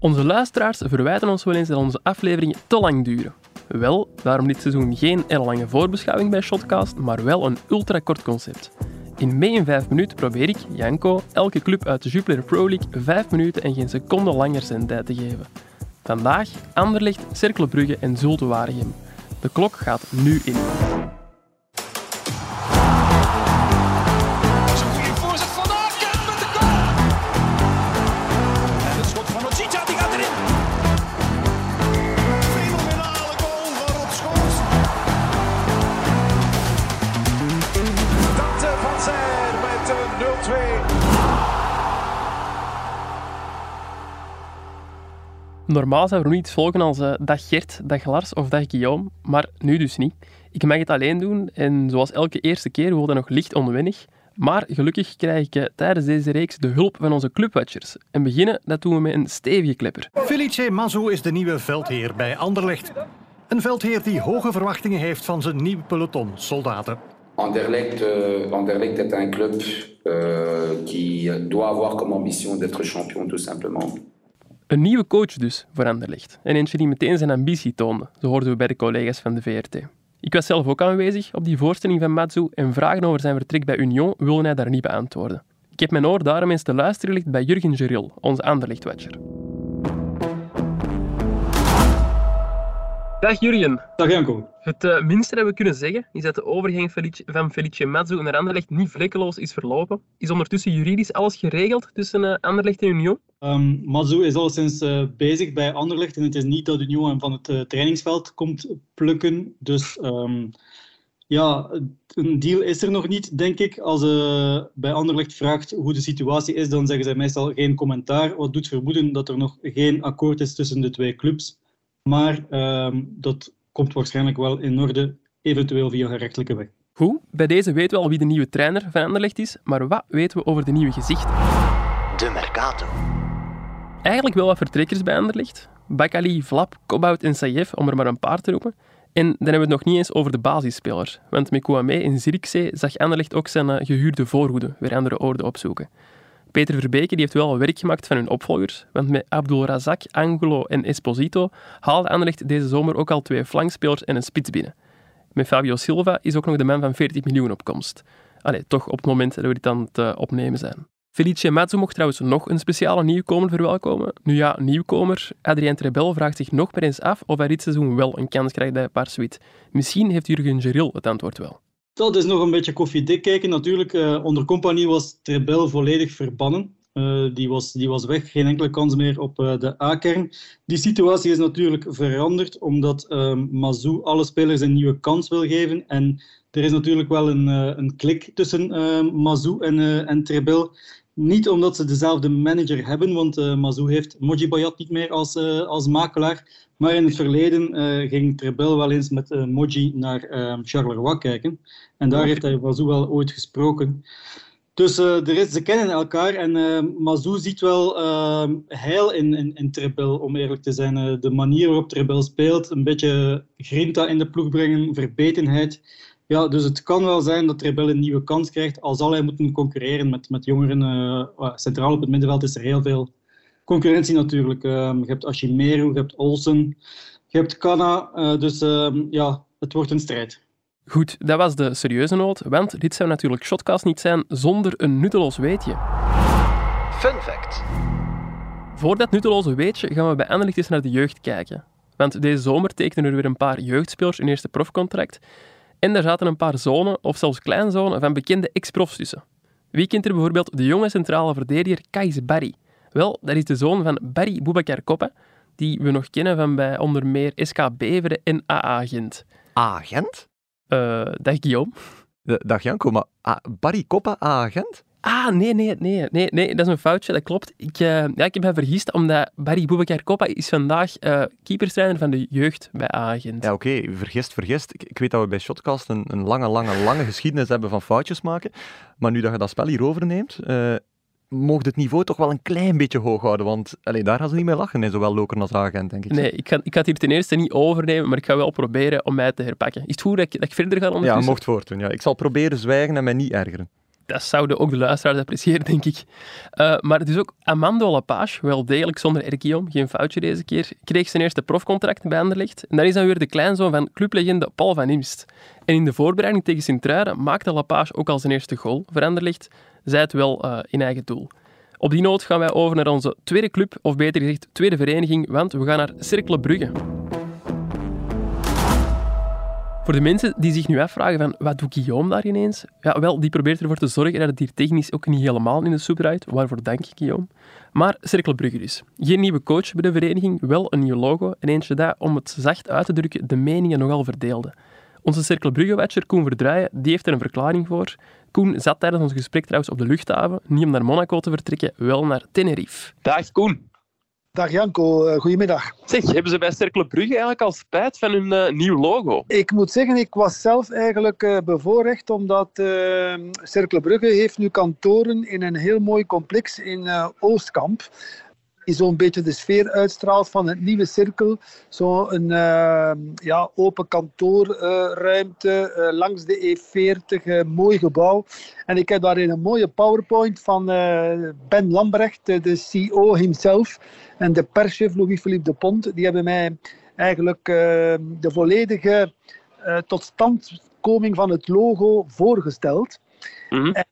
Onze luisteraars verwijten ons wel eens dat onze afleveringen te lang duren. Wel, daarom dit seizoen geen lange voorbeschouwing bij Shotcast, maar wel een ultrakort concept. In mee in 5 minuten probeer ik, Janko, elke club uit de Jupiler Pro League 5 minuten en geen seconde langer zijn tijd te geven. Vandaag Anderlecht, Cerkelbrugge en Zulte Waregem. De klok gaat nu in. Normaal zou er nu iets volgen als eh, dag Gert, dag Lars of dag Guillaume, maar nu dus niet. Ik mag het alleen doen en zoals elke eerste keer wordt dat nog licht onwennig. Maar gelukkig krijg ik eh, tijdens deze reeks de hulp van onze clubwatchers. En beginnen, dat doen we met een stevige klepper. Felice Mazou is de nieuwe veldheer bij Anderlecht. Een veldheer die hoge verwachtingen heeft van zijn nieuwe peloton soldaten. Anderlecht, euh, Anderlecht est un club euh, qui doit avoir comme ambition d'être champion, tout simplement. Een nieuwe coach dus voor Anderlecht. En eentje die meteen zijn ambitie toonde, zo hoorden we bij de collega's van de VRT. Ik was zelf ook aanwezig op die voorstelling van Matsu en vragen over zijn vertrek bij Union wilde hij daar niet beantwoorden. Ik heb mijn oor daarom eens te luisteren gelegd bij Jurgen Geril, onze Anderlecht-watcher. Dag Jurgen. Dag Janko. Het eh, minste dat we kunnen zeggen is dat de overgang van Felice Matsu naar Anderlecht niet vlekkeloos is verlopen. Is ondertussen juridisch alles geregeld tussen eh, Anderlecht en Union? Um, Mazou is alleszins eh, bezig bij Anderlecht en het is niet dat Union hem van het trainingsveld komt plukken. Dus ehm, ja, een deal is er nog niet, denk ik. Als je bij Anderlecht vraagt hoe de situatie is, dan zeggen zij meestal geen commentaar. Wat doet vermoeden dat er nog geen akkoord is tussen de twee clubs. Maar ehm, dat komt waarschijnlijk wel in orde, eventueel via gerechtelijke weg. Goed, bij deze weten we al wie de nieuwe trainer van Anderlecht is, maar wat weten we over de nieuwe gezichten? De Mercato. Eigenlijk wel wat vertrekkers bij Anderlecht. Bakali, Vlap, Kobout en Saïef, om er maar een paar te roepen. En dan hebben we het nog niet eens over de basisspelers. Want met Kouame en Zirkzee zag Anderlecht ook zijn eh, gehuurde voorhoede weer andere oorden opzoeken. Peter Verbeke die heeft wel werk gemaakt van hun opvolgers, want met Abdul Razak, Angulo en Esposito haalde Anderlecht deze zomer ook al twee flankspelers en een spits binnen. Met Fabio Silva is ook nog de man van 40 miljoen op komst. Allee, toch op het moment dat we dit aan het eh, opnemen zijn. Felice Mazzu mocht trouwens nog een speciale nieuwkomer verwelkomen. Nu ja, nieuwkomer. Adrien Trebel vraagt zich nog maar eens af of hij dit seizoen wel een kans krijgt bij Parswit. Misschien heeft Jurgen Geril het antwoord wel. Dat is nog een beetje koffiedik kijken. Natuurlijk, eh, onder compagnie was Trebel volledig verbannen. Eh, die, was, die was weg, geen enkele kans meer op eh, de A-kern. Die situatie is natuurlijk veranderd, omdat uh, Mazou alle spelers een nieuwe kans wil geven. En er is natuurlijk wel een, eh, een klik tussen uh, Mazou en, Trebel. Niet omdat ze dezelfde manager hebben, want uh, Mazou heeft Moji Bayat niet meer als, uh, als makelaar. Maar in het verleden uh, ging Trebel wel eens met uh, Moji naar uh, Charleroi kijken. En daar heeft hij Mazou wel ooit gesproken. Dus uh, er is, ze kennen elkaar en uh, Mazou ziet wel uh, heil in, in, om eerlijk te zijn. Uh, de manier waarop Trebel speelt, een beetje grinta in de ploeg brengen, verbetenheid. Ja, dus het kan wel zijn dat Trebel een nieuwe kans krijgt, al zal hij moeten concurreren met, met jongeren. Uh, centraal op het middenveld is er heel veel concurrentie natuurlijk. Uh, je hebt Ashimeru, je hebt Olsen, je hebt Kana. Uh, dus uh, ja, het wordt een strijd. Goed, dat was de serieuze noot, want dit zou natuurlijk Shotcast niet zijn zonder een nutteloos weetje. Fun fact. Voor dat nutteloze weetje gaan we bij Anderlecht eens naar de jeugd kijken. Want deze zomer tekenen er weer een paar jeugdspelers hun eerste profcontract. En daar zaten een paar zonen, of zelfs kleinzonen, van bekende ex-profs tussen. Wie kent er bijvoorbeeld de jonge centrale verdediger Kais Barry? Wel, dat is de zoon van Barry Boubacar Koppe, die we nog kennen van bij onder meer SK Beveren en AA Gent. Agent? Uh, dag Guillaume. Dag Janko, maar Barry Koppe, agent? Ah, nee, nee, nee, nee, nee, dat is een foutje, dat klopt. Ik, uh, ja, ik heb me vergist, omdat Barry Boubacar Koppa is vandaag uh, keeperstrainer van de jeugd bij Agent. Ja, oké, okay. vergist, vergist. Ik, ik, weet dat we bij Shotcast een, een, lange, lange, lange geschiedenis hebben van foutjes maken. Maar nu dat je dat spel hier overneemt, uh, mocht het niveau toch wel een klein beetje hoog houden. Want allee, daar gaan ze niet mee lachen, in zowel Loker als Agent, denk ik. Nee, ik ga, ik ga het hier ten eerste niet overnemen, maar ik ga wel proberen om mij te herpakken. Is het goed dat ik, dat ik verder ga ondertussen? Ja, mocht voortdoen. Ja. Ik zal proberen zwijgen en mij niet ergeren. Dat zouden ook de luisteraars appreciëren, denk ik. Uh, maar het is ook Amando Lapage, wel degelijk zonder Erkiom, geen foutje deze keer, kreeg zijn eerste profcontract bij Anderlecht. En daar is dan weer de kleinzoon van clublegende Paul van Imst. En in de voorbereiding tegen Sint-Truiden maakte Lapage ook al zijn eerste goal voor Anderlecht, zij het wel uh, in eigen doel. Op die noot gaan wij over naar onze tweede club, of beter gezegd tweede vereniging, want we gaan naar Cercle Brugge. Voor de mensen die zich nu afvragen van wat doet Guillaume daar ineens? Ja, wel, die probeert ervoor te zorgen dat het hier technisch ook niet helemaal in de soep draait. Waarvoor dank ik Guillaume. Maar Cercle Brugge dus. Geen nieuwe coach bij de vereniging, wel een nieuw logo en eentje dat, om het zacht uit te drukken, de meningen nogal verdeelde. Onze Cercle Brugge-watcher Koen Verdraaien, die heeft er een verklaring voor. Koen zat tijdens ons gesprek trouwens op de luchthaven, niet om naar Monaco te vertrekken, wel naar Tenerife. Dag Koen. Dag Janko, uh, goedemiddag. Zeg, hebben ze bij Cercle Brugge eigenlijk al spijt van hun uh, nieuw logo? Ik moet zeggen, ik was zelf eigenlijk uh, bevoorrecht, omdat Cercle Brugge heeft nu kantoren in een heel mooi complex in Oostkamp die zo'n beetje de sfeer uitstraalt van het nieuwe cirkel. Zo'n uh, ja, open kantoorruimte uh, langs de E40, mooi gebouw. En ik heb daarin een mooie PowerPoint van Ben Lambrecht, de CEO himself, en de perschef Louis-Philippe de Pont. Die hebben mij eigenlijk de volledige totstandkoming van het logo voorgesteld. Mhm. en,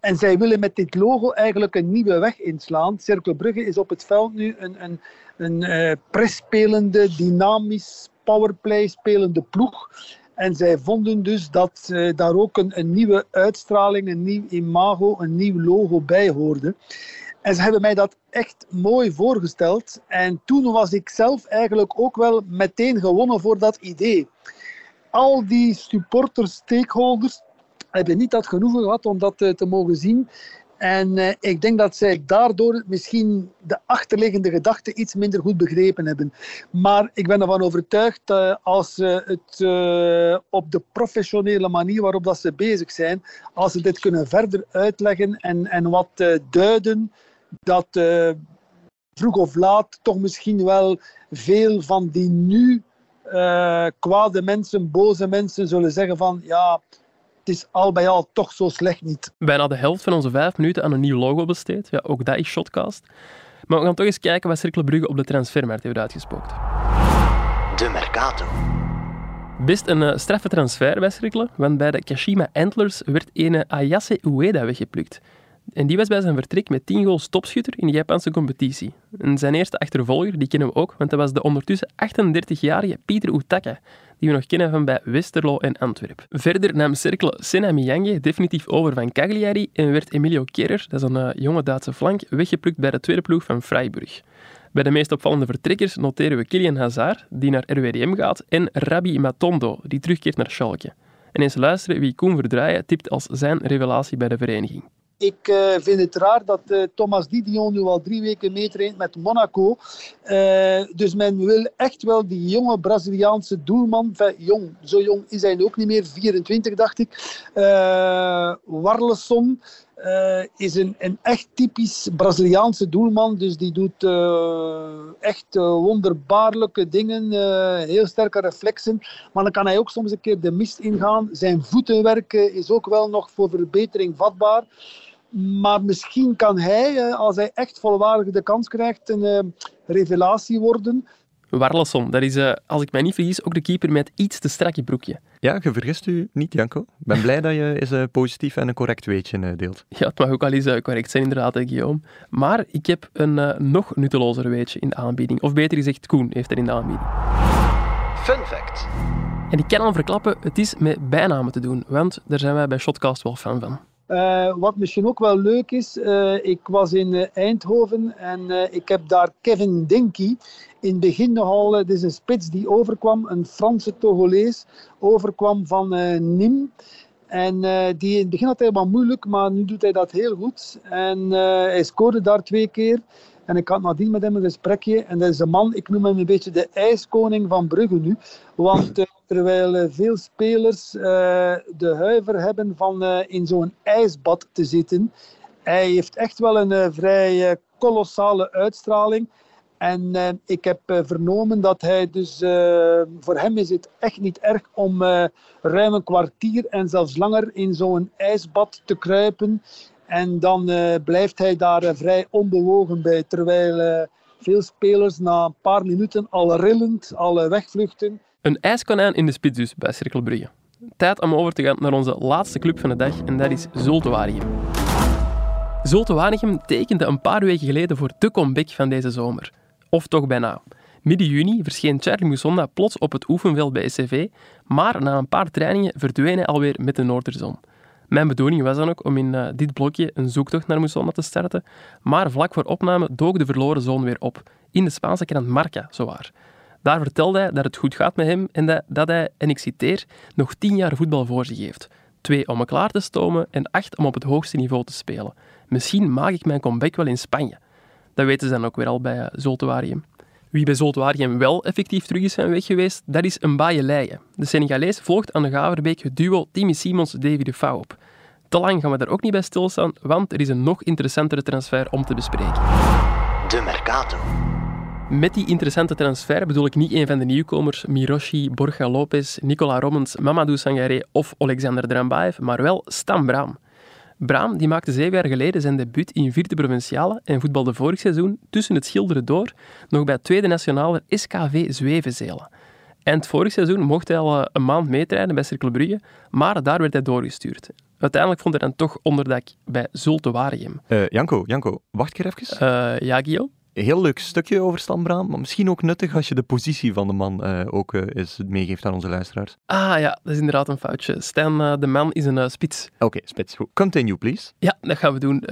en, zij willen met dit logo eigenlijk een nieuwe weg inslaan. Cercle Brugge is op het veld nu een, een, een uh, presspelende, dynamisch, powerplay spelende ploeg. En zij vonden dus dat uh, daar ook een, een, nieuwe uitstraling, een nieuw imago, een nieuw logo bij hoorde. En ze hebben mij dat echt mooi voorgesteld. En toen was ik zelf eigenlijk ook wel meteen gewonnen voor dat idee. Al die supporters, stakeholders, hebben niet dat genoegen gehad om dat eh, te mogen zien. En uh, ik denk dat zij daardoor misschien de achterliggende gedachten iets minder goed begrepen hebben. Maar ik ben ervan overtuigd uh, als ze het uh, op de professionele manier waarop dat ze bezig zijn, als ze dit kunnen verder uitleggen en, en wat duiden, dat vroeg of laat toch misschien wel veel van die nu kwade mensen, boze mensen zullen zeggen van ja, het is al bij al toch zo slecht niet. Bijna de helft van onze vijf minuten aan een nieuw logo besteed. Ja, ook dat is Shotcast. Maar we gaan toch eens kijken wat Cirkel Brugge op de transfermarkt heeft uitgespookt. De Mercato. Best een uh, straffe transfer bij Cirkelen, want bij de Kashima Antlers werd een Ayase Ueda weggeplukt. En die was bij zijn vertrek met 10 goals topschutter in de Japanse competitie. En zijn eerste achtervolger, die kennen we ook, want dat was de ondertussen 38-jarige Pieter Utaka, die we nog kennen van bij Westerlo en Antwerpen. Verder nam Cercle Senna Miyange definitief over van Cagliari en werd Emilio Kerrer, dat is een uh, jonge Duitse flank, weggeplukt bij de tweede ploeg van Freiburg. Bij de meest opvallende vertrekkers noteren we Kilian Hazard, die naar RWDM gaat, en Rabbi Matondo, die terugkeert naar Schalke. En eens luisteren wie Koen Verdraaien tipt als zijn revelatie bij de vereniging. Ik uh, vind het raar dat uh, Thomas Didion nu al drie weken meetraint met Monaco. Uh, dus men wil echt wel die jonge Braziliaanse doelman, jong, zo jong is hij ook niet meer, 24 dacht ik, Warleson. is een, een echt typisch Braziliaanse doelman. Dus die doet echt wonderbaarlijke dingen, heel sterke reflexen. Maar dan kan hij ook soms een keer de mist ingaan. Zijn voetenwerk is ook wel nog voor verbetering vatbaar. Maar misschien kan hij, eh, als hij echt volwaardig de kans krijgt, een uh, revelatie worden. Warleson, dat is, uh, als ik mij niet vergis, ook de keeper met iets te strakke broekje. Ja, je vergist u niet, Janko. Ik ben blij dat je eens positief en een correct weetje deelt. Ja, het mag ook al eens correct zijn, inderdaad, Guillaume. Maar ik heb een nog nuttelozer weetje in de aanbieding. Of beter gezegd, Koen heeft er in de aanbieding. Fun fact. En ik kan al verklappen, het is met bijnamen te doen, want daar zijn wij bij Shotcast wel fan van. Uh, wat misschien ook wel leuk is, uh, ik was in uh, Eindhoven en ik heb daar Kevin Dinky in het begin nogal, het is een spits die overkwam, een Franse Togolees, overkwam van Nîmes. En die in het begin had hij moeilijk, maar nu doet hij dat heel goed. En hij scoorde daar twee keer. En ik had nadien met hem een gesprekje. En dat is een man, ik noem hem een beetje de ijskoning van Brugge nu. Want uh, terwijl uh, veel spelers uh, de huiver hebben van in zo'n ijsbad te zitten, hij heeft echt wel een vrij kolossale uitstraling. En eh, ik heb eh, vernomen dat hij dus, eh, voor hem is het echt niet erg om eh, ruim een kwartier en zelfs langer in zo'n ijsbad te kruipen. En dan eh, blijft hij daar eh, vrij onbewogen bij, terwijl eh, veel spelers na een paar minuten al rillend, al wegvluchten. Een ijskonijn in de spits dus bij Cirkel Brugge. Tijd om over te gaan naar onze laatste club van de dag en dat is Zulte Waregem. Zulte Waregem tekende een paar weken geleden voor de comeback van deze zomer. Of toch bijna. Midden juni verscheen Charlie Musonda plots op het oefenveld bij SCV, maar na een paar trainingen verdween hij alweer met de Noorderzon. Mijn bedoeling was dan ook om in eh, dit blokje een zoektocht naar Musonda te starten, maar vlak voor opname dook de verloren zoon weer op, in de Spaanse krant Marca, zowaar. Daar vertelde hij dat het goed gaat met hem en dat, dat hij, en ik citeer, nog tien jaar voetbal voor zich heeft. Twee om me klaar te stomen en acht om op het hoogste niveau te spelen. Misschien maak ik mijn comeback wel in Spanje. Dat weten ze dan ook weer al bij uh, Zulte Waregem. Wie bij Zulte Waregem wel effectief terug is zijn weg geweest, dat is een Leijen. De Senegalees volgt aan de Gaverbeek het duo Timmy Simons-Davy de Fou op. Te lang gaan we daar ook niet bij stilstaan, want er is een nog interessantere transfer om te bespreken. De Mercato. Met die interessante transfer bedoel ik niet een van de nieuwkomers, Miroshi, Borja Lopez, Nicola Rommens, Mamadou Sangaré of Alexander Drambaev, maar wel Stan Braam. Braam die maakte zeven jaar geleden zijn debuut in vierde provinciale en voetbalde vorig seizoen tussen het schilderen door nog bij tweede nationale SKV Zwevenzelen. Eind vorig seizoen mocht hij al eh, een maand meetrainen bij Cirkel Brugge, maar daar werd hij doorgestuurd. Uiteindelijk vond hij dan toch onderdak bij Zulte Waregem. Eh, Janko, Janko, wacht keer even. Uh, ja, Guillaume? Heel leuk stukje over Stan Braam, maar misschien ook nuttig als je de positie van de man uh, ook uh, eens meegeeft aan onze luisteraars. Ah ja, dat is inderdaad een foutje. Stan uh, de man is een spits. Oké, okay, spits. Goed. Continue, please. Ja, dat gaan we doen.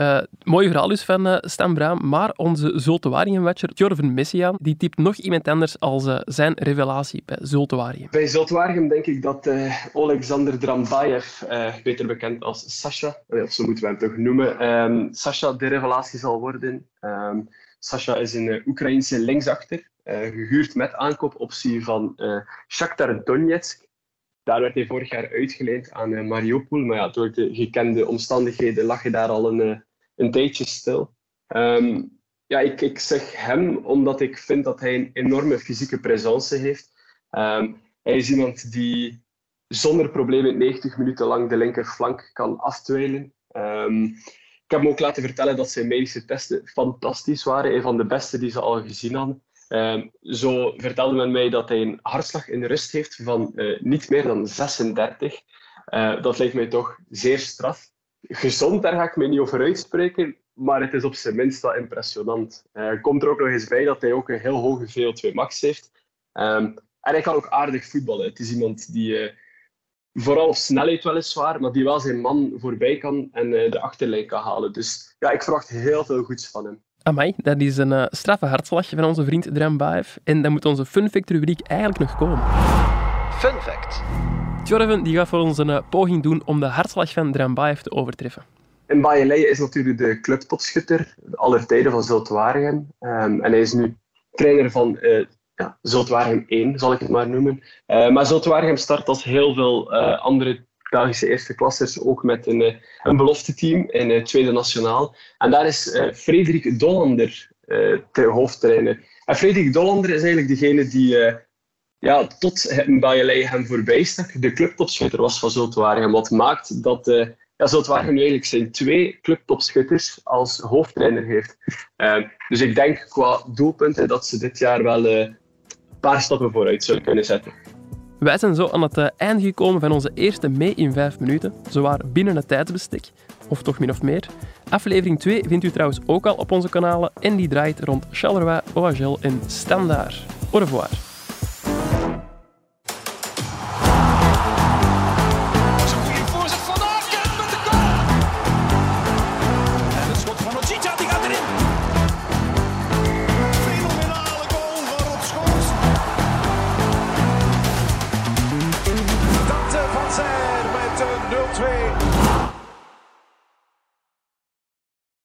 mooi verhaal dus van Stan Braam, maar onze Zulte Waregem-watcher Jorven Messiaan, die typt nog iemand anders als zijn revelatie bij Zulte Waregem. Bij Zulte Waregem denk ik dat Alexander Drambaev, beter bekend als Sasha, of zo moeten we hem toch noemen, um, Sasha de revelatie zal worden. Um, Sasha is een uh, Oekraïense linksachter, uh, gehuurd met aankoopoptie van uh, Shakhtar Donetsk. Daar werd hij vorig jaar uitgeleend aan Mariupol, maar ja, door de gekende omstandigheden lag hij daar al een, een tijdje stil. Um, ja, ik, ik zeg hem omdat ik vind dat hij een enorme fysieke presence heeft. Um, hij is iemand die zonder problemen 90 minuten lang de linkerflank kan. Um, ik heb hem ook laten vertellen dat zijn medische testen fantastisch waren. Een van de beste die ze al gezien hadden. Uh, zo vertelde men mij dat hij een hartslag in rust heeft van uh, niet meer dan 36. Uh, dat lijkt mij toch zeer straf. Gezond, daar ga ik mij niet over uitspreken, maar het is op zijn minst wel impressionant. Er komt er ook nog eens bij dat hij ook een heel hoge VO2 max heeft. Um, en hij kan ook aardig voetballen. Het is iemand die vooral op snelheid weliswaar, maar die wel zijn man voorbij kan en uh, de achterlijn kan halen. Dus ja, ik verwacht heel veel goeds van hem. Amai, dat is een uh, straffe hartslag van onze vriend Drambaev. En dan moet onze Fun Fact rubriek eigenlijk nog komen. Fun Fact. Jorven die gaat voor ons een uh, poging doen om de hartslag van Drambaev te overtreffen. En Bajelei is natuurlijk de clubtopschutter aller tijden van Zulte Waregem. Um, en hij is nu trainer van ja, Zultwaregem 1, zal ik het maar noemen. Uh, maar Zultwaregem start als heel veel uh, andere Belgische eerste klassers ook met een, uh, een belofteteam in uh, Tweede Nationaal. En daar is Frederik Dollander ter hoofdtrainer. En Frederik Dollander is eigenlijk degene die ja, tot Bajelei hem voorbij stak. De clubtopschutter was van Zultwaregem. Wat maakt dat ja, Zultwaregem nu eigenlijk zijn twee clubtopschutters als hoofdtrainer heeft. dus ik denk qua doelpunten dat ze dit jaar wel paar stappen vooruit zullen kunnen zetten. Wij zijn zo aan het uh, einde gekomen van onze eerste mee in 5 minuten, zowaar binnen het tijdsbestek, of toch min of meer. Aflevering 2 vindt u trouwens ook al op onze kanalen en die draait rond Charleroi, OHL en Standaard. Au revoir.